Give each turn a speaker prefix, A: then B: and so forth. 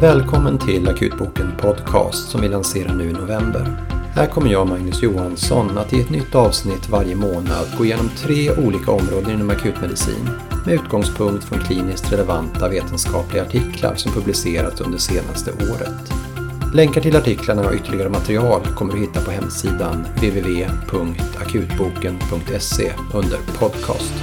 A: Välkommen till Akutboken Podcast som vi lanserar nu i november. Här kommer jag, Magnus Johansson, att i ett nytt avsnitt varje månad gå igenom tre olika områden inom akutmedicin med utgångspunkt från kliniskt relevanta vetenskapliga artiklar som publicerats under senaste året. Länkar till artiklarna och ytterligare material kommer du hitta på hemsidan www.akutboken.se under podcast.